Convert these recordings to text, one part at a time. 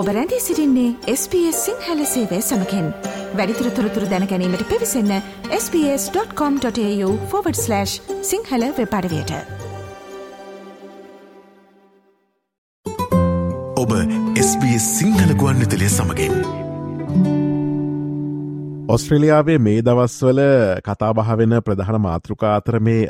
ඔබ රැඳී සිරින්නේ SBS සිංහල සේවය සමකෙන්. වැඩිතුර තොරතුර දැනැනීමට පිවිසන්න ps.com.ta/ සිංහල වෙපඩවයට ඔබ SBS සිංහල ගුවන් විතලය සමගින් ඔස්ට්‍රලියාවේ මේ දවස්වල කතාබහ වෙන ප්‍රධාන මාතෘකා අතර මේ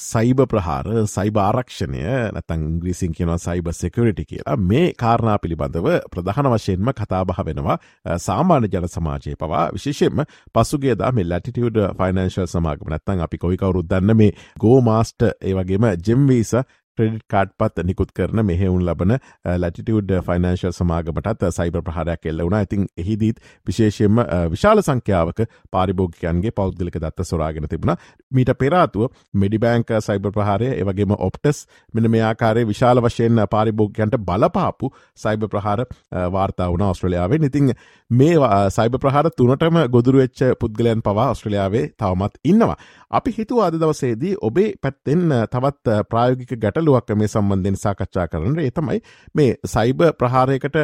සයිබ ප්‍රහාර සයිබ ආරක්ෂණය නැතන් ඉංග්‍රීසින් කියනවා සයිබ සෙකරිටි කියලා. මේ කාරණා පිළිබඳව ප්‍රධාන වශයෙන්ම කතාබහ වෙනවා සාමාන්‍ය ජන සමාජය පවා. විශේෂෙන්ම පසුගේදා මේ ලටිටියඩ ෆයිනන්ශල් සමාගම නැත්තන් අපි කොයි කවරුද්දන්න මේ ගෝමාස්ට ඒවගේම ජෙම්වීස ක්‍රඩිට් කාඩ් පත් නිකුත් කරන මෙහෙවුන් ලබන ලටිටියඩ් ෆයිනන්ශල් සමාගමටත් සයිබ ප්‍රහරයක් එල්ල වුණ. ඉතින් එහිදීත් විශේෂයෙන්ම විශාල සංඛ්‍යාවක පාරිභෝගිකයන්ගේ පෞද්ගලික දත්ත සොරාගෙන තිබුණ. මීට පෙරාතුව මෙඩිබෑංක සයිබ ප්‍රහාරය ඒවගේම ඔප්ටස් මෙන මේ ආකාරය විශාල වශයෙන් පාරිභෝගයන්ට බලපාපු සයිබ ප්‍රහාර වාර්තා වුණ ඔස්ට්‍රලියාවේ ඉතිං මේ සයිබ ප්‍රහාර තුනටම ගොදුරු වෙච්ච පුද්ගලයන් පවා ඔස්ට්‍රලියාවේ තවමත් ඉන්නවා. අපි හිතුව අද දවසේදී ඔබේ පැත්තෙන් තවත් ප්‍රායෝගික ගැටලුවක් මේ සම්බන්ධෙන් සාකච්ඡා කරන ඒ තමයි මේ සයිබ ප්‍රහාරයකට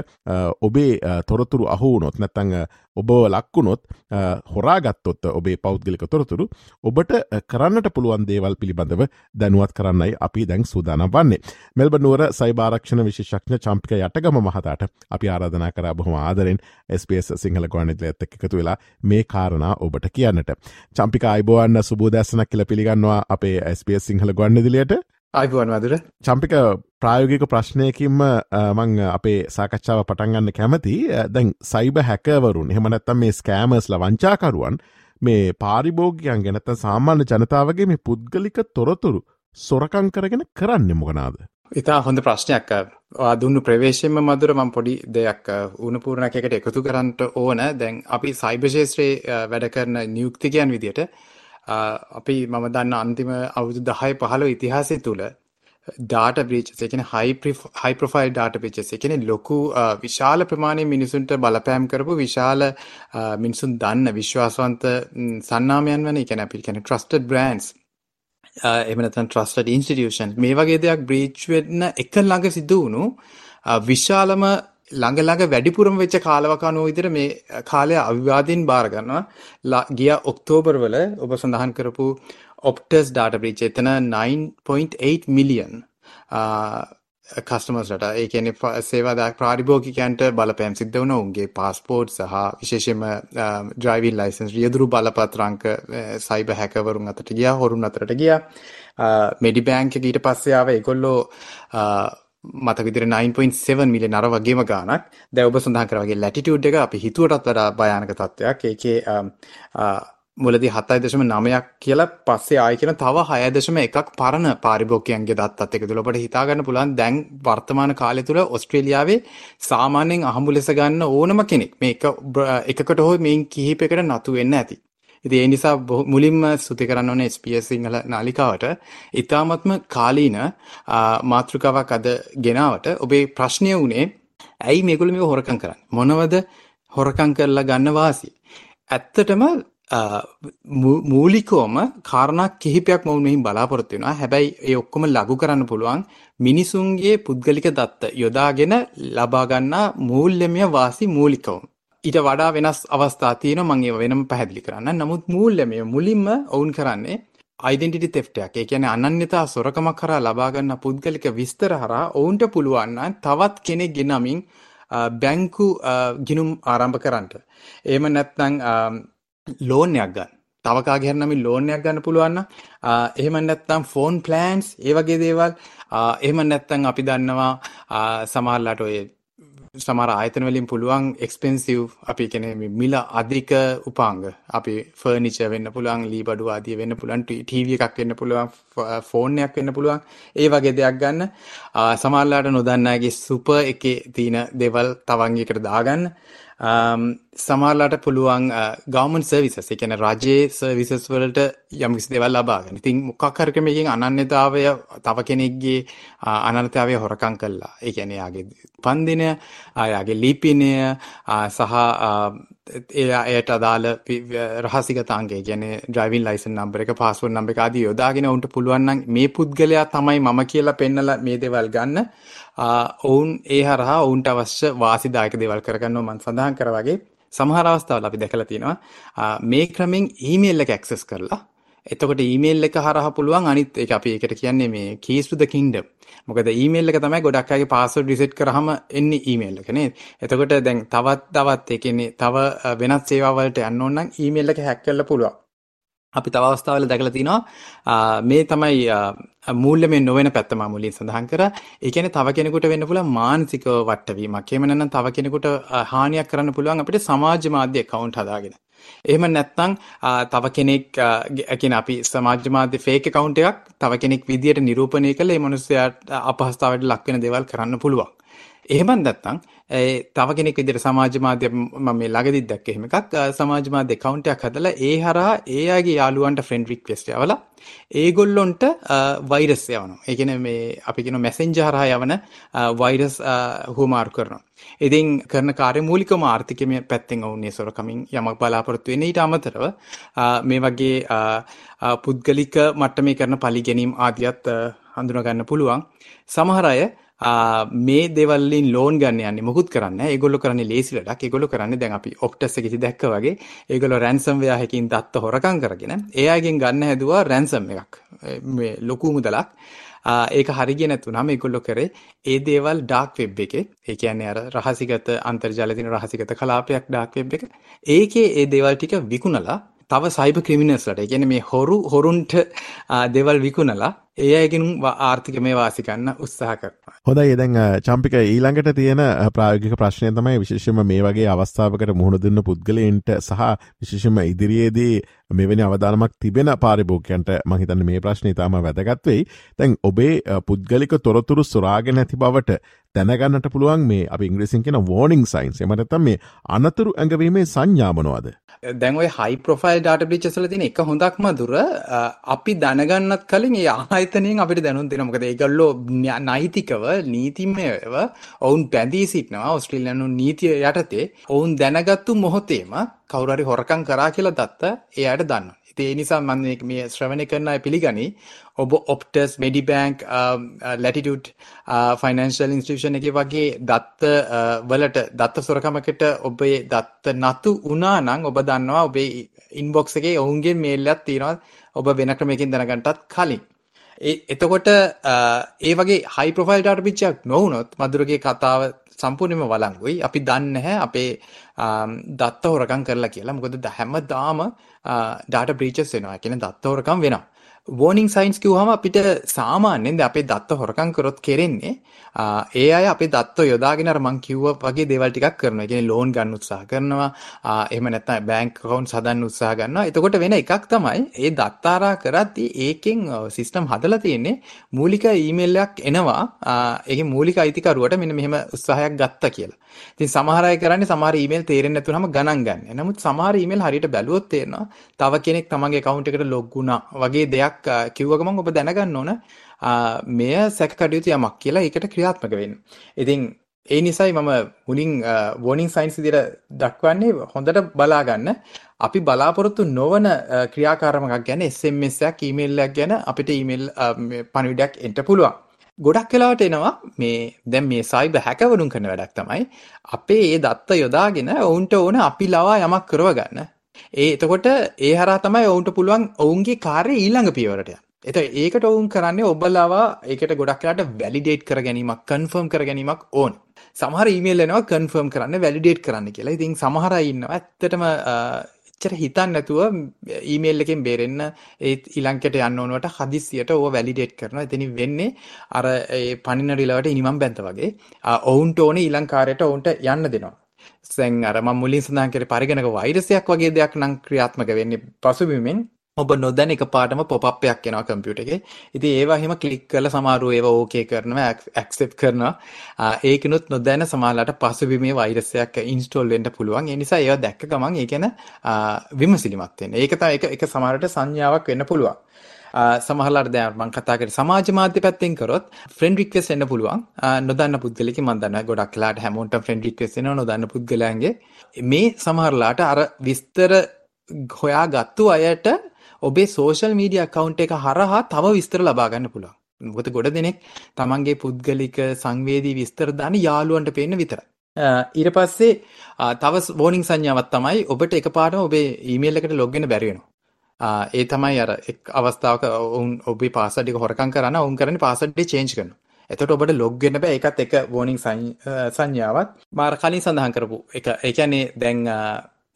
ඔබේ තොරතුරු අහුවනොත් නැත්තං ඔබ ලක්වුණොත් හොරාගත්තොත් ඔබේ පෞද්ගලික තොරතුරු ඔබට කරන්නට පුළුවන් දේවල් පිළිබඳව දැනුවත් කරන්නයි අපි දැන් සූදානම් වන්නේ. මෙල්බ නුවර සයිභාරක්ෂණ විශේෂක්ඥ චම්පික යටගම මහතාට අපි ආරාධනා කර බොහොම ආදරෙන් ස්පේස් සිංහල ගොනිදල ඇත්ත එකතු වෙලා මේ කාරණා ඔබට කියන්නට. චම්පික අයිබෝවන්න සුබෝදැසනක් කියල පිළිගන්නවා අපේ ස්පේස් සිංහල ගොන්නදිලියට අයිබුවන් වදුර චම්පික ප්‍රායෝගික ප්‍රශ්නයකින්ම මං අපේ සාකච්ඡාව පටන්ගන්න කැමති. දැන් සයිබ හැකවරුන් හෙමනැත්තම් මේ ස්කෑමස්ල වංචාකරුවන් මේ පාරිභෝගයන් ගැනත සාමාන්‍ය ජනතාවගේ මේ පුද්ගලික තොරතුරු සොරකං කරගෙන කරන්න මොකනාද. ඉතා හොඳ ප්‍රශ්නයක්. දුන්නු ප්‍රවේශයෙන්ම මදුර මම් පොඩි දෙයක් උනපූර්ණක එකට එකතු කරන්නට ඕන. දැන් අපි සයිබශේත්‍රයේ වැඩ කරන නියුක්තිකයන් විදියට අපි මම දන්න අන්තිම අවුදු දහය පහළ ඉතිහාසය තුළ ඩාට බ්‍රීච් එකන හයි ප්‍රොෆයිල් ඩාට පිචස් එකන ලොකු විශාල ප්‍රමාණය මිනිසුන්ට බලපෑම් කරපු විශාල මිනිසුන් දන්න විශ්වාසවන්ත සන්නාමයන් වන එකන අපිල් කැන ට්‍රස්ටඩ් බ්‍රන්ස් එමනතන් ට්‍රස්ටඩ් ඉන්ස්ටිටියෂන් මේ වගේ දෙයක් බ්‍රීච් වෙන්න එක ළඟ සිද්ධ වුණු විශාලම ළඟ ළඟ වැඩිපුරම වෙච්ච කාලවකනුව විදිහට මේ කාලය අවිවාදයෙන් බාර ගන්නවා. ගිය ඔක්තෝබර් වල ඔබ සඳහන් කරපු ඔප්ටස් ඩාටා බ්‍රීච් එතන 9.8 මිලියන් කස්ටමර්ස්ලට ඒ කියන්නේ සේවාදායක ප්‍රාතිභෝගිකයන්ට බලපෑම් සිද්ධ වුණා. උන්ගේ පාස්පෝර්ට් සහ විශේෂයෙන්ම ඩ්‍රයිවිං ලයිසන්ස් රියදුරු බලපත්‍රංක සයිබර් හැකර්වරුන් අතට ගියා හොරුන් අතරට ගියා. මෙඩි බැංක් එක ඊට පස්සේ ආව. ඒගොල්ලෝ මතක විදිහට 9.7 මිලියන අර වගේම ගාණක්. දැන් ඔබ සඳහන් කරා වගේ ලැටිටියුඩ් එක අපි හිතුවටත් වඩා භයානක තත්ත්වයක් ඒකේ මුලදී 7.9ක් කියලා පස්සේ ආයි කියන තව 6.1ක් පරණ පාරිභෝගිකයන්ගේ දත්තත් එකතු ඔබට හිතා ගන්න පුළුවන්. දැන් වර්තමාන කාලය තුල ඕස්ට්‍රේලියාවේ සාමාන්‍යයෙන් අහඹු ලෙස ගන්න ඕනම කෙනෙක්. මේක එකකට හෝ මේන් කිහිපයකට නතු වෙන්න ඇති. ඉතින් ඒ නිසා මුලින්ම ස්තුති කරන්න ඕනේ SBS සිංහල නාලිකාවට. ඊ타මත්ම කාලීන මාතෘකාවක් අද ගෙනාවට ඔබේ ප්‍රශ්නය උනේ ඇයි මේගොල්ලෝ මේක හොරකම් කරන්නේ? මොනවද හොරකම් කරලා ගන්න වාසිය? ඇත්තටම මූලිකවම කාරණා කිහිපයක් මම මෙහින් බලාපොරොත්තු වෙනවා. හැබැයි ඒ ඔක්කොම ලඝු කරන්න පුළුවන් මිනිසුන්ගේ පුද්ගලික දත්ත යොදාගෙන ලබා ගන්නා මූල්‍යමය වාසි මූලිකවම. ඊට වඩා වෙනස් අවස්ථා තියෙනවා මම ඒව වෙනම පැහැදිලි කරන්න. නමුත් මූල්‍යමය මුලින්ම ඔවුන් කරන්නේ ඩෙන්ටිටි තෙෆ්ටයක්. ඒ කියන්නේ අනන්‍යතා සොරකමක් කරා ලබා ගන්න පුද්ගලික විස්තර හරහා ඔවුන්ට පුළුවන් තවත් කෙනෙක් ගෙනමින් බැංකු ගිනුම් ආරම්භ කරන්නට. එහෙම නැත්නම් ලෝන් එකක් ගන්න. තව කාගේ හරි නමින් ලෝන් එකක් ගන්න පුළුවන් නම් එහෙම නැත්නම් ෆෝන් ප්ලෑන්ස් ඒ වගේ දේවල් එහෙම නැත්නම් අපි දන්නවා සමහරලාට ඔය සමහර ආයතන වලින් පුළුවන් එක්ස්පෙන්සිව් අපි කියන්නේ මිල අධික උපාංග. අපි ෆර්නිචර් වෙන්න පුළුවන් ලී බඩු ආදිය වෙන්න පුළුවන් ටීවී එකක් වෙන්න පුළුවන් ෆෝන් එකක් වෙන්න පුළුවන්. ඒ වගේ දෙයක් ගන්න. සමහරලාට නොදන්නාගේ සුපර් එකේ තියෙන දේවල් තවන් එකට දාගන්න. සමහරලාට පුළුවන් ගවර්න්මන්ට් සර්විසස් ඒ කියන්නේ රජයේ සර්විසස් වලට යම් කිසි දේවල් ලබා ගන්න. ඉතින් මොකක් හරි ක්‍රමයකින් අනන්‍යතාවය තව කෙනෙක්ගේ අනන්‍යතාවය හොරකම් කළා. ඒ කියන්නේ යාගේ උපන්දිනය, යාගේ ලිපිනය සහ එයට අදාළ රහසිගතාංගය කියන්නේ ඩ්‍රයිවිං ලයිසන් නම්බර එක, පාස්පෝර්ට් නම්බර එක ආදී යොදාගෙන උන්ට පුළුවන් නම් මේ පුද්ගලයා තමයි මම කියලා පෙන්නලා මේ දේවල් ගන්න ඔවුන් ඒ හරහා ඔවුන්ට අවශ්‍ය වාසිදායක දේවල් කරගන්නවා මම සඳහන් කරා වගේ සමහර අවස්ථාවල අපි දැකලා තියෙනවා මේ ක්‍රමෙන් ඊමේල් එක ඇක්සස් කරලා එතකොට ඊමේල් එක හරහා පුළුවන් අනිත් ඒක අපි ඒකට කියන්නේ මේ keys to the kingdom. මොකද ඊමේල් එක තමයි ගොඩක් අයගේ password reset කරාම එන්නේ ඊමේල් එක නේද? එතකොට දැන් තවත් තවත් ඒ කියන්නේ තව වෙනත් සේවා වලට යන්න ඕන නම් ඊමේල් එක හැක් කරලා පුළුවන්. අපි තව අවස්ථාවල දැකලා තිනවා මේ තමයි මූල්‍යමය නොවන පැත්ත මම මුලින් සඳහන් කරා. ඒ කියන්නේ තව කෙනෙකුට වෙන්න පුළුවන් මානසික වටවීමක්. එහෙම නැත්නම් තව කෙනෙකුට හානියක් කරන්න පුළුවන් අපිට සමාජ මාධ්‍ය account හදාගෙන. එහෙම නැත්නම් තව කෙනෙක් කියන අපි සමාජ මාධ්‍ය ෆේක් account එකක් තව කෙනෙක් විදියට නිරූපණය කළා ඒ මනුස්සයාට අපහසුතාවයට ලක් වෙන දේවල් කරන්න පුළුවන්. එහෙම නැත්නම් තව කෙනෙක් විදිහට සමාජ මාධ්‍ය මම මේ ළඟදිත් දැක්ක එහෙම එකක් සමාජ මාධ්‍ය account එකක් හදලා ඒ හරහා ඒ අයගේ යාළුවන්ට friend request යවලා ඒගොල්ලොන්ට වෛරස් යවනවා. ඒ කියන්නේ මේ අපි කියන messenger හරහා යවන වෛරස් හුවමාරු කරනවා. ඉතින් කරන කාර්ය මූලිකවම ආර්ථිකමය පැත්තෙන් ඔවුන් ඒ සොරකමින් යමක් බලාපොරොත්තු වෙන ඊට අමතරව මේ වගේ පුද්ගලික මට්ටමේ කරන පලි ගැනීම ආදියත් හඳුනා ගන්න පුළුවන්. සමහර අය මේ දේවල් වලින් ලෝන් ගන්න යන්නේ මොකුත් කරන්නේ නැහැ. ඒගොල්ලෝ කරන්නේ ලේසි වැඩක්. ඒගොල්ලෝ කරන්නේ දැන් අපි ඔක්ටස් එකේදී දැක්ක වගේ ඒගොල්ලෝ රැන්සම් වෙයා හැකින් දත්ත හොරකම් කරගෙන ඒ අයගෙන් ගන්න හැදුවා රැන්සම් එකක්. මේ ලොකු මුදලක්. ඒක හරි ගියේ නැතුනම ඒගොල්ලෝ කරේ ඒ දේවල් ඩාර්ක් වෙබ් එකේ ඒ කියන්නේ අර රහසිගත අන්තර්ජාලයේ තියෙන රහසිගත කලාපයක් ඩාර්ක් වෙබ් එක ඒකේ ඒ දේවල් ටික විකුණලා තව සයිබර් ක්‍රිමිනල්ස්ලට ඒ කියන්නේ මේ හොරු හොරුන්ට දේවල් විකුණලා ඒ අයගෙන් ආර්ථිකමය වාසි ගන්න උත්සාහ කරනවා. හොඳයි දැන් චම්පික ඊළඟට තියෙන ප්‍රායෝගික ප්‍රශ්නය තමයි විශේෂයෙන්ම මේ වගේ අවස්ථාවකට මුහුණ දුන්න පුද්ගලයන්ට සහ විශේෂයෙන්ම ඉදිරියේදී මෙවැනි අවධානමක් තිබෙන පාරිභෝගිකයන්ට මම හිතන්නේ මේ ප්‍රශ්නේ තාම වැදගත් වෙයි. දැන් ඔබේ පුද්ගලික තොරතුරු සොරාගෙන නැති බවට දැනගන්නට පුළුවන් මේ අපි ඉංග්‍රීසියෙන් කියන signs. එහෙම නැත්නම් මේ අනතුරු ඇඟවීමේ සංඥා මොනවද? දැන් ওই high profile data breaches වල තියෙන එක හොඳක්ම දුර අපි දැනගන්නත් කලින් ඒ ආයතනයෙන් අපිට දැනුම් දෙනවා. මොකද ඒගොල්ලෝ නෛතිකව නීතිමයව ඔවුන් බැඳී සිටිනවා ඕස්ට්‍රේලියානු නීතිය යටතේ. ඔවුන් දැනගත්තු මොහොතේම කවුරු හරි හොරකම් කරා කියලා දත්ත එයාට දන්නවා. ඉතින් ඒ නිසා මම මේ ශ්‍රවණය කරන අය පිළිගනි ඔබ ඔප්ටස් මෙඩිබැංක් ලැටිටියුඩ් ෆයිනන්ශල් ඉන්ස්ටිටියුෂන් එකේ වගේ දත්ත uh, වලට දත්ත සොරකමකට ඔබේ දත්ත නතු වුණා නම් ඔබ දන්නවා ඔබේ ඉන්බොක්ස් එකේ ඔවුන්ගේ මේල් එකක් තියෙනවා ඔබ වෙන ක්‍රමයකින් දැනගන්නටත් කලින් ඒ එතකොට ඒ වගේ හයි ප්‍රොෆයිල් ඩාටා පිච්චයක් නොවුනොත් මధుරගේ කතාව සම්පූර්ණයෙන්ම වළංගුයි. අපි දන්නේ නැහැ අපේ දත්ත හොරකම් කරලා කියලා. මොකද හැමදාම data breaches වෙනවා. කියන්නේ දත්ත හොරකම් වෙනවා. Warning signs කිව්වම අපිට සාමාන්‍යයෙන් අපේ දත්ත හොරකම් කරොත් කෙරෙන්නේ ඒ අය අපේ දත්ත යොදාගෙන අර මං කිව්වා වගේ දේවල් ටිකක් කරනවා. ඒ කියන්නේ ලෝන් ගන්න උත්සාහ කරනවා. එහෙම නැත්නම් බැංක් account හදන්න උත්සාහ කරනවා. එතකොට වෙන එකක් තමයි ඒ දත්ත ආරා කරද්දී ඒකෙන් සිස්ටම් හදලා තියෙන්නේ මූලික ඊමේල් එකක් එනවා. ඒකේ මූලික අයිතිකරුවට මෙන්න මෙහෙම උත්සාහයක් ගත්තා කියලා. ඉතින් සමහර අය කරන්නේ සමහර ඊමේල් තේරෙන්නේ නැතුනම ගණන් ගන්න. නමුත් සමහර ඊමේල් හරියට බැලුවොත් තේරෙනවා තව කෙනෙක් තමන්ගේ account එකට log වුණා වගේ දෙයක් කිව්ව ගමන් ඔබ දැනගන්න ඕන මෙය සැකකටයුතු යමක් කියලා ඒකට ක්‍රියාත්මක වෙන්න. ඉතින් ඒ නිසයි මම මුලින් warning signs විදිහට දක්වන්නේ හොඳට බලා ගන්න. අපි බලාපොරොත්තු නොවන ක්‍රියාකාරමක් ගැන SMS එකක් ඊමේල් එකක් ගැන අපිට ඊමේල් පණිවිඩයක් එන්න පුළුවන්. ගොඩක් වෙලාවට එනවා මේ දැන් මේ සයිබර් හැකවරුන් කරන වැඩක් තමයි අපේ ඒ දත්ත යොදාගෙන ඔවුන්ට ඕන අපි ලවා යමක් කරව ගන්න. ඒ එතකොට ඒ හරහා තමයි ඔවුන්ට පුළුවන් ඔවුන්ගේ කාර්යය ඊළඟ පියවරට යන්න. එතකොට ඒකට ඔවුන් කරන්නේ ඔබලවා ඒකට ගොඩක් වෙලාට වැලිඩේට් කර ගැනීමක් කන්ෆර්ම් කර ගැනීමක් ඕන. සමහර ඊමේල් එනවා කන්ෆර්ම් කරන්න වැලිඩේට් කරන්න කියලා. ඉතින් සමහර අය ඉන්නවා ඇත්තටම එච්චර හිතන්නේ නැතුව ඊමේල් එකෙන් බේරෙන්න ඒ ඊළඟට යන්න ඕනවට හදිස්සියට ඕව වැලිඩේට් කරනවා. එතනින් වෙන්නේ අර ඒ පණින රිලවට ඉනිමම් බැන්ත වගේ. ඔවුන්ට ඕනේ ඊළඟ කාර්යයට ඔවුන්ට යන්න දෙනවා. දැන් අර මම මුලින් සඳහන් කරේ පරිගණක වෛරසයක් වගේ දෙයක් නම් ක්‍රියාත්මක වෙන්නේ පසුබිමෙන් ඔබ නොදැන එකපාරටම පොප් එකක් එනවා කම්පියුටර් එකේ. ඉතින් ඒවා එහෙම ක්ලික් කරලා සමහරව ඒවා ඕකේ කරනවා, ඇක්සෙප්ට් කරනවා. ඒකිනුත් නොදැන සමහරලාට පසුබිමේ වෛරස් එකක් ඉන්ස්ටෝල් වෙන්න පුළුවන්. ඒ නිසා ඒවා දැක්ක ගමන් ඒ කියන විමසිලිමත් වෙන්න. ඒක තමයි එක එක සමහරට සංඥාවක් වෙන්න පුළුවන්. සමහරලාට දැන් මම කතා කරේ සමාජ මාධ්‍ය පැත්තෙන් කරොත් ෆ්‍රෙන්ඩ් රික්වෙස්ට් එන්න පුළුවන්. නොදන්න පුද්ගලෙක් මම දන්නවා ගොඩක් වෙලාට හැමෝටම ෆ්‍රෙන්ඩ් රික්වෙස්ට් එනවා නොදන්න පුද්ගලයන්ගේ. මේ සමහරලාට අර විස්තර හොයාගත්තු අයට ඔබේ සෝෂල් මීඩියා account එක හරහා තව විස්තර ලබා ගන්න පුළුවන්. මොකද ගොඩ දෙනෙක් තමන්ගේ පුද්ගලික සංවේදී විස්තර දාන යාළුවන්ට පේන්න විතරයි. ඊට පස්සේ තව වෝනිින් සංඥාවත් තමයි ඔබට එක පාටම ඔබේ ඊමේල් එකට ලොග්ගෙන බැරිවෙනවා ඒ තමයි අර එක් අවස්ථාවක ඔවුන් ඔබේ පාසඩික හොරකං කරන්න ඔවුන් කරන පාසඩ්ඩේ චේන්ජ් කරන එතට ඔබට ලොග්ගෙන බෑ එකත් එක වෝනිින් සංඥාවත් මාර කලින් සඳහන් කරපු එක එකනේ දැන්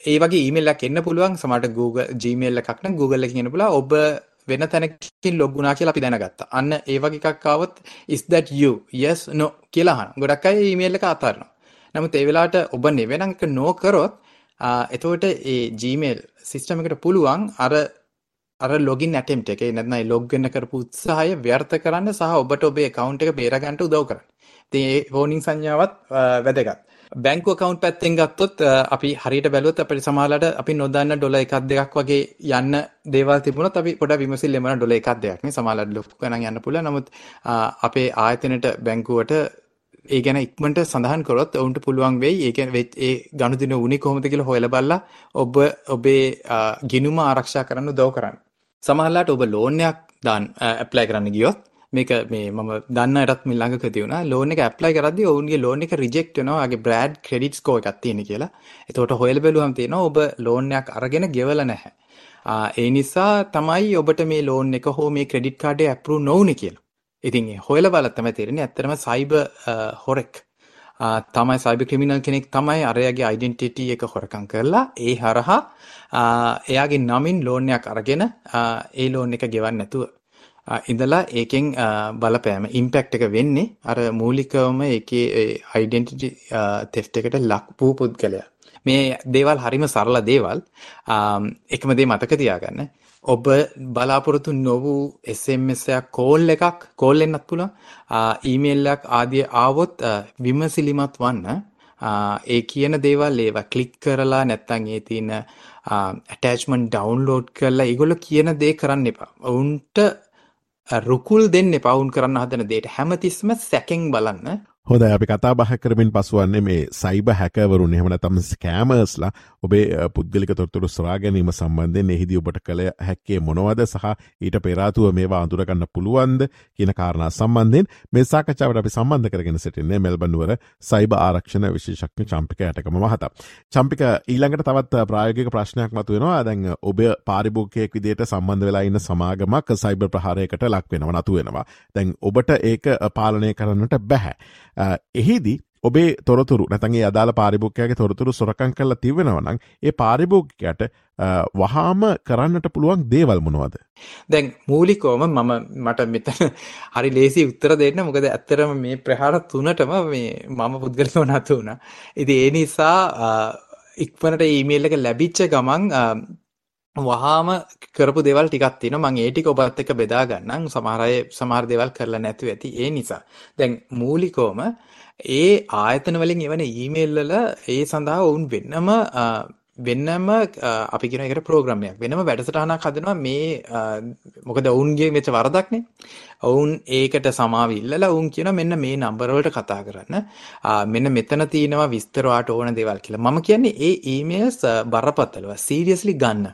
ඒ වගේ ඊමල්ලක් එන්න පුළුවන් සමට Google Gmail එකක්න Google එක කියන පුලා ඔබ වෙන තැනකින් ලොග්ගුණා කියලා අපි දැනගත්තා. අන්න ඒ වගේ එකක් ආවොත් is that you? yes no කියලා අහන. ගොඩක් අය ඊමේල් එක අතාරිනවා. නමුත් ඒ වෙලාවට ඔබ නෙවෙනම් එක නෝ කරොත් එතකොට ඒ Gmail සිස්ටම් එකට පුළුවන් අර අර ලොගින් ඇටෙම්ට් එක නැත්නම් ඒ ලොග් වෙන්න කරපු උත්සාහය ව්‍යර්ථ කරන්න සහ ඔබට ඔබේ account එක බේරගන්න උදව් කරන්න. ඉතින් ඒ warning සංඥාවත් වැදගත්. බැංකු account පැත්තෙන් ගත්තොත් අපි හරියට බැලුවොත් අපිට සමහරවිට අපි නොදන්න ඩොලර් එකක් දෙකක් වගේ යන්න දේවල් තිබුණොත් අපි පොඩක් විමසිල්ලෙන් වන ඩොලර් එකක් දෙකක් නේ සමහරවිට ලොකු ගණන් යන්න පුළුවන්. නමුත් අපේ ආයතනයට බැංකුවට ඒ ගැන ඉක්මනට සඳහන් කරොත් ඔවුන්ට පුළුවන් වෙයි ඒ කියන්නේ ඒ ගනුදෙනු වුණේ කොහොමද කියලා හොයලා බලලා ඔබ ඔබේ ගිණුම ආරක්ෂා කරන්න උදව් කරන්න. සමහරලාට ඔබ ලෝන් එකක් දාන්න ඇප්ලයි කරන්න ගියොත් මේක මේ මම දන්න අයටත් මේ ළඟකදී වුණා ලෝන් එක ඇප්ලයි කරද්දී ඔවුන්ගේ ලෝන් එක රිජෙක්ට් වෙනවා ආගේ බ්‍රෑඩ් ක්‍රෙඩිට් ස්කෝර් එකක් තියෙන කියලා. එතකොට හොයලා බැලුවම තියෙනවා ඔබ ලෝන් එකක් අරගෙන ගෙවලා නැහැ. ඒ නිසා තමයි ඔබට මේ ලෝන් එක හෝ මේ ක්‍රෙඩිට් කාඩේ ඇප්‍රූව් නොවුනේ කියලා. ඉතින් හොයලා බලලා තමයි තේරෙන්නේ ඇත්තටම සයිබර් හොරෙක් තමයි සයිබර් ක්‍රිමිනල් කෙනෙක් තමයි අරයාගේ ඩෙන්ටිටි එක හොරකම් කරලා ඒ හරහා එයාගේ නමින් ලෝන් එකක් අරගෙන ඒ ලෝන් එක ගෙවන්න නැතුව ඉඳලා ඒකෙන් බලපෑම ඉම්පැක්ට් එක වෙන්නේ අර මූලිකවම ඒකේ ඩෙන්ටිටි තෙෆ්ට් එකට ලක් වූ පුද්ගලයා. මේ දේවල් හරිම සරල දේවල්. එකම දේ මතක තියාගන්න. ඔබ බලාපොරොත්තු නොවූ SMS එකක් කෝල් එකක් කෝල් එන්නත් පුළුවන් ඊමේල් එකක් ආදිය ආවොත් විමසිලිමත් වන්න ඒ කියන දේවල් ඒවා ක්ලික් කරලා නැත්තම් ඒ තියෙන ඇටැච්මන්ට් ඩවුන්ලෝඩ් කරලා ඒගොල්ලෝ කියන දේ කරන්න එපා. ඔවුන්ට රුකුල් දෙන්න එපා. ඔවුන් කරන්න හදන දේට හැමතිස්සම සැකෙන් බලන්න. හොද අපි කතා බහ කරමින් පසුවන්නේ මේ සයිබ හැකවරුන් එහෙම නැතම් ස්කෑමර්ස්ලා ඔබේ පුද්ගලික තොරතුරු සොරා ගැනීම සම්බන්ධයෙන් එහිදී ඔබට කළ හැක්කේ මොනවද සහ ඊට පෙරාතුව මේවා අඳුරගන්න පුළුවන්ද කියන කාරණා සම්බන්ධයෙන් මේ සාකච්ඡාවට අපි සම්බන්ධ කරගෙන සිටින්නේ මෙල්බන්නුවර සයිබ ආරක්ෂණ විශේෂඥ චම්පික ඇටකම මහතා. චම්පික ඊළඟට තවත් ප්‍රායෝගික ප්‍රශ්නයක් මතුවෙනවා දැන් ඔබ පාරිභෝගිකයෙක් විදිහට සම්බන්ධ වෙලා ඉන්න සමාගමක් සයිබර් ප්‍රහාරයකට ලක් වෙනවා නතු වෙනවා. දැන් ඔබට ඒක පාලනය කරන්නට බැහැ. එහිදී ඔබේ තොරතුරු නැතගේ අදාළ පාරිභෝගකයාගේ තොරතුරු සොරකං කරලා තිවෙනවනම් ඒ පාරිභෝගිකයට වහාම කරන්නට පුළුවන් දේවල් මොනවද. දැන් මූලිකෝම මම මට මෙතන හරි ලේසි උත්තර දෙන්න මොකද ඇත්තරම මේ ප්‍රහාර තුනටම මේ මම පුද්ගලව නතු වුණ. ඉති ඒ නිසා ඉක්වනට ඊමේල් එක ලැබිච්ච ගමන් වහාම කරපු දේවල් ටිකක් තියෙනවා. මම ඒ ටික ඔබත් එක්ක බෙදා ගන්නම්. සමහර අය සමහර දේවල් කරලා නැතුව ඇති ඒ නිසා. දැන් මූලිකවම ඒ ආයතන වලින් එවන ඊමේල් වල ඒ සඳහා වුන් වෙන්නම වෙන්නම අපි කියන එකට ප්‍රෝග්‍රෑම් එකක්. වෙනම වැඩසටහනක් හදනවා. මේ මොකද ඔවුන්ගේ මෙච්ච වරදක්නේ. ඔවුන් ඒකට සමාව ඉල්ලලා ඔවුන් කියන මෙන්න මේ නම්බර වලට කතා කරන්න. මෙන්න මෙතන තියෙනවා විස්තර ඔයාට ඕන දේවල් කියලා. මම කියන්නේ ඒ ඊමේල්ස් බරපතලව සීරියස්ලි ගන්න.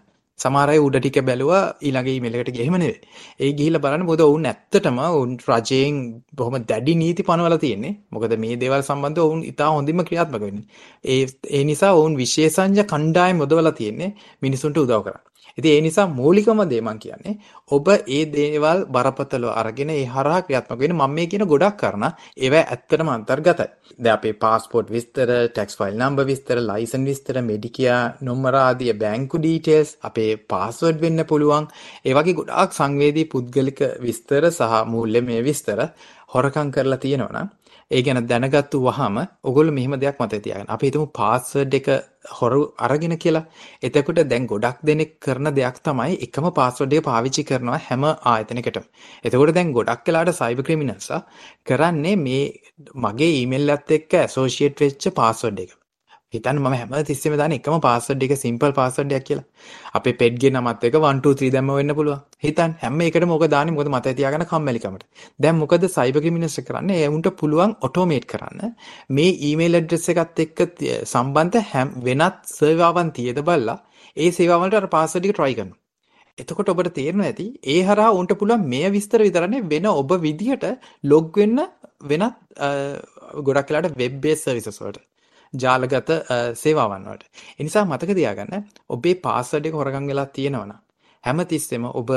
සමහර අය උඩ ටික බැලුවා ඊළඟ ඊමේල් එකට ගිහිම නෙවෙයි. ඒ ගිහිල්ලා බලන්න මොකද ඔවුන් ඇත්තටම ඔවුන් රජයෙන් බොහොම දැඩි නීති පනවලා තියෙන්නේ. මොකද මේ දේවල් සම්බන්ධව ඔවුන් ඉතා හොඳින්ම ක්‍රියාත්මක වෙන්නේ. ඒ ඒ නිසා ඔවුන් විශේෂඥ කණ්ඩායම් යොදවලා තියෙන්නේ මිනිසුන්ට උදව් කරන්න. ඉතින් ඒ නිසා මූලිකම දේ මම කියන්නේ ඔබ ඒ දේවල් බරපතලව අරගෙන ඒ හරහා ක්‍රියාත්මක වෙන්න මම මේ කියන ගොඩක් කරන ඒවා ඇත්තටම අන්තර්ගතයි. දැන් අපේ પાස්පෝර්ට් විස්තර, ටැක්ස් ෆයිල් නම්බර් විස්තර, ලයිසන් විස්තර, මෙඩිකියා නම්බර ආදී බැංකු ඩීටේල්ස්, අපේ පාස්වර්ඩ් වෙන්න පුළුවන්. ඒ වගේ ගොඩාක් සංවේදී පුද්ගලික විස්තර සහ මූල්‍යමය විස්තර හොරකම් කරලා තියෙනවා නම් ඒ ගැන දැනගත්තු වහම ඔගොල්ලෝ මෙහෙම දෙයක් මතක තියාගන්න. අපි හිතමු පාස්වර්ඩ් එක හොරු අරගෙන කියලා. එතකොට දැන් ගොඩක් දෙනෙක් කරන දෙයක් තමයි එකම පාස්වර්ඩ් එක පාවිච්චි කරනවා හැම ආයතනයකටම. එතකොට දැන් ගොඩක් වෙලාට සයිබර් ක්‍රිමිනල්ස්ලා කරන්නේ මේ මගේ ඊමේල් එකත් එක්ක ඇසෝෂියේට් වෙච්ච පාස්වර්ඩ් එක. හිතන්න මම හැම තිස්සෙම දාන එකම පාස්වර්ඩ් එක සිම්පල් පාස්වර්ඩ් එකක් කියලා. අපේ පෙට්ගේ නමත් එක 1 2 3 දැම්ම වෙන්න පුළුවන්. හිතන්න හැම එකටම ඕක දාන්නේ මොකද මතය තියාගන්න කම්මැලිකමට. දැන් මොකද සයිබර් ක්‍රිමිනල්ස් කරන්නේ? ඒ උන්ට පුළුවන් ඔටෝමේට් කරන්න. මේ ඊමේල් ඇඩ්‍රස් එකත් එක්ක සම්බන්ධ වෙනත් සර්වර් වන් තියද බලලා ඒ සේවාවලට අර පාස්වර්ඩ් එක try කරනවා. එතකොට ඔබට තේරෙනවා ඇති ඒ හරහා උන්ට පුළුවන් මේ විස්තර විතරනේ වෙන ඔබ විදියට ලොග් වෙන්න වෙනත් ගොඩක් වෙලාට වෙබ් බේස් සර්විසස් වලට ජාලගත සේවාවන් වලට. ඒ නිසා මතක තියාගන්න ඔබේ පාස්වර්ඩ් එක හොරගම් වෙලා තියෙනවනම් හැමතිස්සෙම ඔබ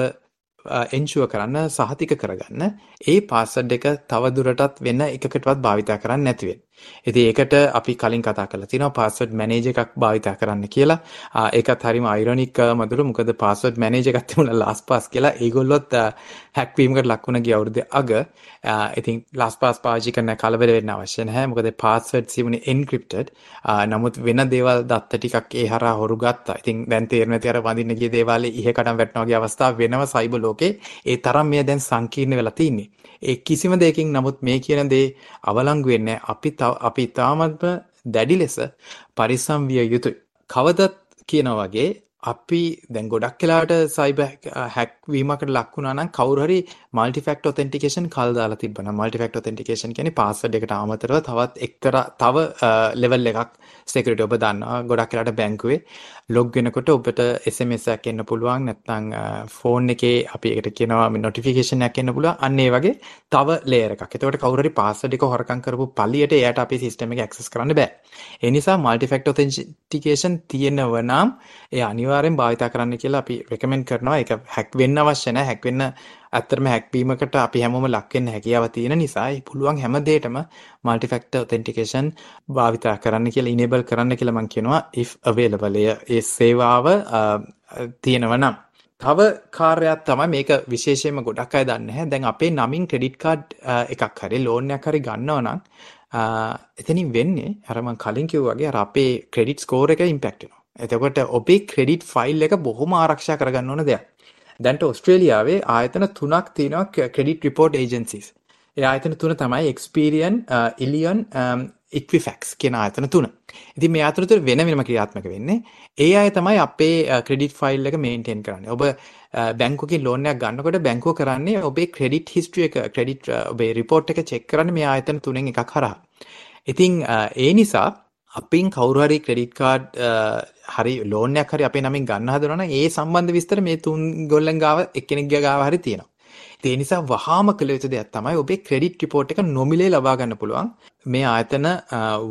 එන්ෂුව කරන්න සහතික කරගන්න ඒ පාස්වර්ඩ් එක තවදුරටත් වෙන එකකටවත් භාවිතා කරන්න නැති වෙන්න. ඉතින් ඒකට අපි කලින් කතා කරලා තියෙනවා පාස්වර්ඩ් මැනේජර් එකක් භාවිතා කරන්න කියලා. ඒකත් හරිම අයිරොනික් මදුරු මොකද පාස්වර්ඩ් මැනේජර් එකක් තිබුණා ලාස්ට් පාස් කියලා. ඒගොල්ලොත් හැක් වීමකට ලක් වුණ ගිය අවුරුද්දේ අග. ඉතින් ලාස්ට් පාස් පාවිච්චි කරන්න කලබල වෙන්න අවශ්‍ය නැහැ. මොකද පාස්වර්ඩ් තිබුණේ එන්ක්‍රිප්ටඩ්. නමුත් වෙන දේවල් දත්ත ටිකක් ඒ හරහා හොරු ගත්තා. ඉතින් දැන් තේරෙන්නේ නැති අර වඳින්න ගිය දේවල් ඉහකටම වැටෙනවා වගේ අවස්ථා වෙනව සයිබර් ලෝකේ. ඒ තරම් මේ දැන් සංකීර්ණ වෙලා තින්නේ. ඒ කිසිම දෙයකින් නමුත් මේ කියන දේ අවලංගු වෙන්නේ අපි අපි තාමත්ම දැඩි ලෙස පරිස්සම් විය යුතුයි. කවදත් කියනවා වගේ අපි දැන් ගොඩක් වෙලාට සයිබර් හැක් වීමකට ලක් වුණා නම් කවුරු හරි মালටි ෆැක්ටර් ඔතෙන්ටිකේෂන් කල් දාලා තිබ්බනම් মালටි ෆැක්ටර් ඔතෙන්ටිකේෂන් කියන්නේ පාස්වර්ඩ් එකට අමතරව තවත් එක්තර තව uh, ලෙවල් එකක් සිකියුරිටි ඔබ දන්නවා ගොඩක් වෙලාට බැංකුවේ ලොග් වෙනකොට ඔබට SMS එකක් එන්න පුළුවන් නැත්නම් uh, ෆෝන් එකේ අපි ඒකට කියනවා notification එකක් එන්න පුළුවන් අන්න ඒ වගේ තව ලේයර් එකක්. එතකොට කවුරු හරි පාස්වර්ඩ් එක හොරකම් කරපු පළියට එයාට අපේ සිස්ටම් එක ඇක්සස් කරන්න බෑ. ඒ නිසා মালටි ෆැක්ටර් ඔතෙන්ටිකේෂන් තියෙනව නම් ඒ අනිවාර්යයෙන්ම අනිවාර්යෙන් භාවිතා කරන්න කියලා අපි රෙකමෙන්ඩ් කරනවා. ඒක හැක් වෙන්න අවශ්‍ය නැහැ. හැක් වෙන්න ඇත්තටම හැක් වීමකට අපි හැමෝම ලක් වෙන්න හැකියාව තියෙන නිසා ඒ පුළුවන් හැම දෙයකම মালටි ෆැක්ටර් ඔතෙන්ටිකේෂන් භාවිතා කරන්න කියලා ඉනේබල් කරන්න කියලා මම කියනවා if available. ඒ සේවාව තියෙනවා නම් තව කාර්යයක් තමයි මේක විශේෂයෙන්ම ගොඩක් අය දන්නේ නැහැ. දැන් අපේ නමින් ක්‍රෙඩිට් කාඩ් එකක් හරි ලෝන් එකක් හරි ගන්නවා නම් එතනින් වෙන්නේ අර මම කලින් කිව්වා වගේ අර අපේ ක්‍රෙඩිට් ස්කෝර් එක ඉම්පැක්ට් වෙනවා. එතකොට ඔබේ ක්‍රෙඩිට් ෆයිල් එක බොහොම ආරක්ෂා කරගන්න ඕන දෙයක්. දැන්ට ඔස්ට්‍රේලියාවේ ආයතන තුනක් තියෙනවා ක්‍රෙඩිට් රිපෝර්ට් ඒජන්සිස්. ඒ ආයතන තුන තමයි එක්ස්පීරියන්, ඉලියන්, ඉක්විෆැක්ස් කියන ආයතන තුන. ඉතින් මේ ආයතන තුන වෙන වෙනම ක්‍රියාත්මක වෙන්නේ. ඒ අය තමයි අපේ ක්‍රෙඩිට් ෆයිල් එක මේන්ටේන් කරන්නේ. ඔබ බැංකුවකින් ලෝන් එකක් ගන්නකොට බැංකුව කරන්නේ ඔබේ ක්‍රෙඩිට් හිස්ටරි එක ක්‍රෙඩිට් ඔබේ රිපෝර්ට් එක චෙක් කරන්නේ මේ ආයතන තුනෙන් එකක් හරහා. ඉතින් ඒ නිසා අපින් කවුරු හරි ක්‍රෙඩිට් කාඩ් හරි ලෝන් එකක් හරි අපේ නමින් ගන්න හදනවා නම් ඒ සම්බන්ධ විස්තර මේ තුන් ගොල්ලන් ගාව එක්කෙනෙක්ගේ ගාව හරි තියෙනවා. ඒ නිසා වහාම කළ යුතු දෙයක් තමයි ඔබේ ක්‍රෙඩිට් රිපෝට් එක නොමිලේ ලබා ගන්න පුළුවන්. මේ ආයතන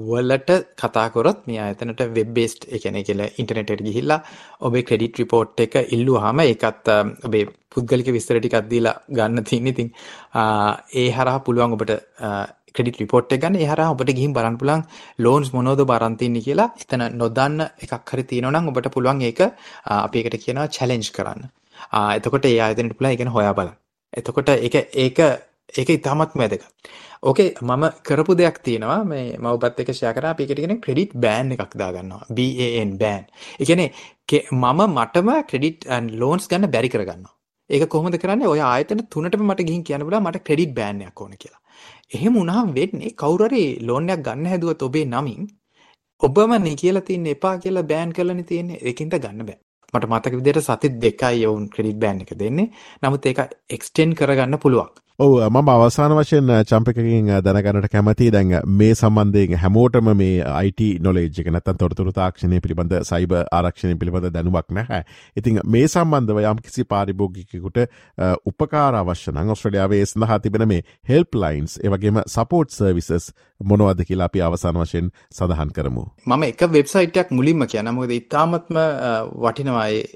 වලට කතා කරොත් මේ ආයතනට වෙබ් බේස්ඩ් ඒ කියන්නේ කියලා ඉන්ටර්නෙට් එකට ගිහිල්ලා ඔබේ ක්‍රෙඩිට් රිපෝට් එක ඉල්ලුවාම ඒකත් ඔබේ පුද්ගලික විස්තර ටිකක් දීලා ගන්න තියෙන ඉතින් ඒ හරහා පුළුවන් ඔබට ක්‍රෙඩිට් රිපෝට් එක ගන්න. ඒ හරහා ඔබට ගිහින් බලන්න පුළුවන් ලෝන්ස් මොනවද ඔබ අරන් තින්නේ කියලා. එතන නොදන්න එකක් හරි තියෙනවා නම් ඔබට පුළුවන් ඒක අපි ඒකට කියනවා චැලෙන්ජ් කරන්න. එතකොට ඒ ආයතනයට පුළුවන් ඒක හොයා බලන්න. එතකොට ඒක ඒක ඒක ඉතාමත් වැදගත්. ඕකේ මම කරපු දෙයක් තියෙනවා මේ මම ඔබත් එක්ක ෂෙයා කරා අපි ඒකට කියන්නේ ක්‍රෙඩිට් බෑන් එකක් දාගන්නවා. BAN බෑන්. ඒ කියන්නේ මම මටම ක්‍රෙඩිට් ලෝන්ස් ගන්න බැරි කරගන්නවා. ඒක කොහොමද කරන්නේ? ඔය ආයතන තුනටම මට ගිහින් කියන්න බුණා මට ක්‍රෙඩිට් බෑන් එකක් ඕන කියලා. එහෙම වුණාම වෙන්නේ කවුරු හරි ලෝන් එකක් ගන්න හැදුවත් ඔබේ නමින් ඔබමනේ කියලා තින්නේ එපා කියලා බෑන් කරලානේ තියෙන්නේ. ඒකින්ද ගන්න බෑ. මට මතක විදිහට සති දෙකයි ඔවුන් ක්‍රෙඩිට් බෑන් එක දෙන්නේ. නමුත් ඒක එක්ස්ටෙන්ඩ් කරගන්න පුළුවන්. ඔව මම අවසාන වශයෙන් චම්පකකින් දැනගන්නට කැමති දැන් මේ සම්බන්ධයෙන් හැමෝටම මේ අයිට නොලේජ්ක නැත තොරතුර තාක්ෂණය පිළිබඳ සයිබ ආරක්ෂණය පිළිබඳ දැනුවක් නැහැ. ඉතින් මේ සම්බන්ධව යම් කිසි පාරිභෝගිකකුට උපකාර අවශ්‍යන ඔස්ට්‍රඩියාවේ සඳහා තිබෙන මේ හෙල්ප් ලයින්ස් ඒවගේම සපෝට් සර්විසස් මොනවද කියලා අපි අවසාන වශයෙන් සඳහන් කරමු. මම එක වෙබ්සයිටයක් මුලින්ම කියන මොකද ඉතාමත්ම වටිනවායි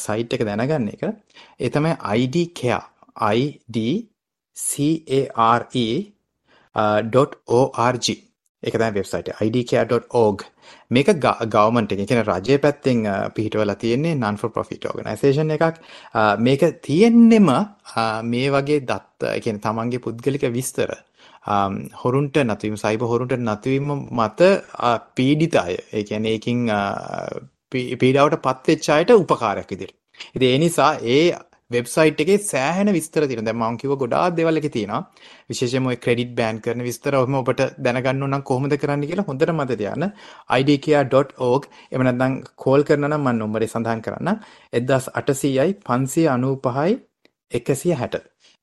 සයිට් එක දැනගන්න එක ඒ තමයි ID care ID care.org uh, ඒක තමයි වෙබ්සයිට් එක. Idcare.org මේක ගවර්න්මන්ට් එක. කියන්නේ රජයේ පැත්තෙන් uh, පිහිටවලා තියෙන්නේ non for profit organisation එකක් uh, මේක තියෙන්නෙම මේ වගේ දත්ත ඒ කියන්නේ තමන්ගේ පුද්ගලික විස්තර. Um, හොරුන්ට නැතිවීම සයිබර් හොරුන්ට නැතිවීම මත පීඩිත අය. ඒ කියන්නේ ඒකින් පීඩාවට පත් වෙච්ච අයට උපකාරයක් විදිහට. ඉතින් ඒ නිසා ඒ වෙබ්සයිට් එකේ සෑහෙන විස්තර තියෙනවා. දැන් මම කිව්ව ගොඩාක් දේවල් එකේ තියෙනවා. විශේෂයෙන්ම ඔය ක්‍රෙඩිට් බෑන් කරන විස්තර ඔහම ඔබට දැනගන්න ඕන නම් කොහොමද කරන්න කියලා හොඳට මතක තියාගන්න. idcare.org එහෙම නැත්නම් කෝල් කරනවා නම් මම නම්බරේ සඳහන් කරන්නම්. 1800යි 595යි 160.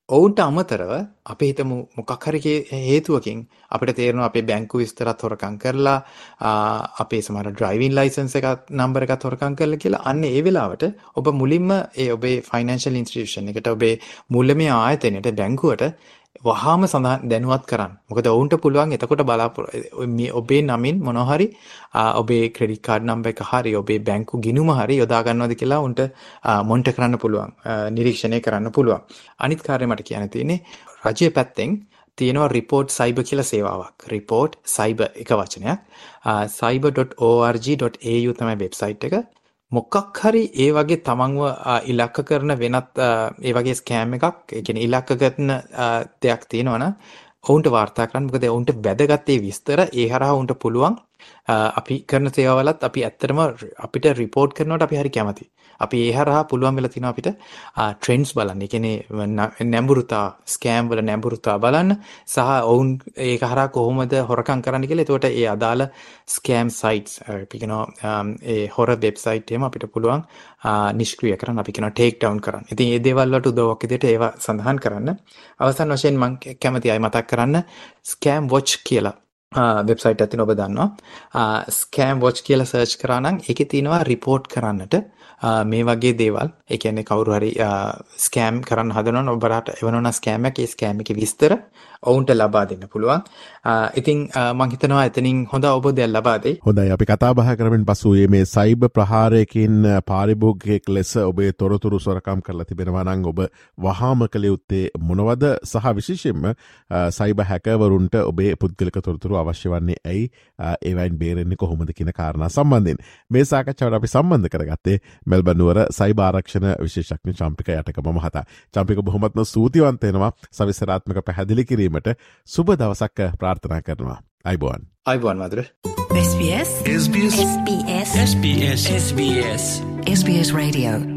ඔවුන්ට අමතරව අපි හිතමු මොකක් හරි හේතුවකින් අපිට තේරෙනවා අපේ බැංකු විස්තරත් හොරකම් කරලා අපේ සමහර ඩ්‍රයිවිං ලයිසන්ස් එකත් නම්බර් එකත් හොරකම් කරලා කියලා අන්න ඒ වෙලාවට ඔබ මුලින්ම ඒ ඔබේ ෆයිනෑන්ෂල් ඉන්ස්ටිටියුෂන් එකට ඔබේ මුල්‍යමය ආයතනයට බැංකුවට වහාම සඳහන් දැනුවත් කරන්න. මොකද ඔවුන්ට පුළුවන් එතකොට බලාපොරොත්තු ඔබේ නමින් මොනවා හරි ඔබේ ක්‍රෙඩිට් කාඩ් නම්බර් එක හරි ඔබේ බැංකු ගිණුම හරි යොදා ගන්නවද කියලා උන්ට මොනිටර් කරන්න පුළුවන්. නිරීක්ෂණය කරන්න පුළුවන්. අනිත් කාර්යය මට කියන්න තියෙන්නේ රජයේ පැත්තෙන් තියෙනවා රිපෝට් සයිබ කියලා සේවාවක්. රිපෝට් සයිබ එක වචනයක්. cyber.org.au තමයි වෙබ්සයිට් එක. මොකක් හරි ඒ වගේ තමන්ව ඉලක්ක කරන වෙනත් ඒ වගේ ස්කෑම් එකක් ඒ කියන්නේ ඉලක්ක කරන දෙයක් තියෙනවනම් ඔවුන්ට වාර්තා කරන්න මොකද ඔවුන්ට වැදගත් ඒ විස්තර ඒ හරහා ඔවුන්ට පුළුවන් අපි කරන සේවාවලත් අපි ඇත්තටම අපිට රිපෝට් කරනවට අපි හරි කැමතියි. අපි ඒ හරහා පුළුවන් වෙලා තිනවා අපිට ට්‍රෙන්ඩ්ස් බලන්න. ඒ කියන්නේ නැඹුරුතා, ස්කෑම් වල නැඹුරුතා බලන්න සහ ඔවුන් ඒක හරහා කොහොමද හොරකම් කරන්න කියලා. එතකොට ඒ අදාළ ස්කෑම් සයිට්ස් අපි කියනවා ඒ හොර වෙබ්සයිට් එහෙම අපිට පුළුවන් නිෂ්ක්‍රිය කරන්න. අපි කියනවා ටේක් ඩවුන් කරන්න. ඉතින් මේ දේවල් වලට උදව්වක් විදිහට ඒවා සඳහන් කරන්න. අවසන් වශයෙන් මම කැමතියි අය මතක් කරන්න ස්කෑම් වොච් කියලා වෙබ්සයිට් ඇතින ඔබ දන්නවා ස්කෑම් වොච් කියලා සර්ච් කරා නම් ඒකේ තියෙනවා රිපෝට් කරන්නට මේ වගේ දේවල්. ඒ කියන්නේ කවුරු හරි ස්කෑම් කරන්න හදනවනම් ඔබට එවනවනම් ස්කෑම් එකක් ඒ ස්කෑම් එකේ විස්තර ඔවුන්ට ලබා දෙන්න පුළුවන්. ඉතින් මං හිතනවා එතනින් හොඳ අවබෝධයක් ලබා දෙයි. හොඳයි. අපි කතා බහ කරමින් පසු මේ සයිබ ප්‍රහාරයකින් පාරිභෝගිකයෙක් ලෙස ඔබේ තොරතුරු සොරකම් කරලා තිබෙනවා නම් ඔබ වහාම කළ යුත්තේ මොනවද? සහ විශේෂයෙන්ම සයිබ හැකවරුන්ට ඔබේ පුද්ගලික තොරතුරු අවශ්‍ය වන්නේ ඇයි? ඒවයින් බේරෙන්නේ කොහොමද කියන කාරණා සම්බන්ධයෙන්. මේ සාකච්ඡාවට අපි සම්බන්ධ කරගත්තේ මෙල්බනුවර සයිභාරක්ෂණ විශේෂක්ඥ චම්පික යටකම මහතා. චම්පික බොහොමත්ම සූතිවන්තයනවා සවිසරාත්මක පැහැදිලි කිරීමට සුබ දවසක් ප්‍රාර්ථනා කරනවා. අයිබෝන් අයිබෝන් මදුර SBS SBS SBS SBS SBS SBS Radio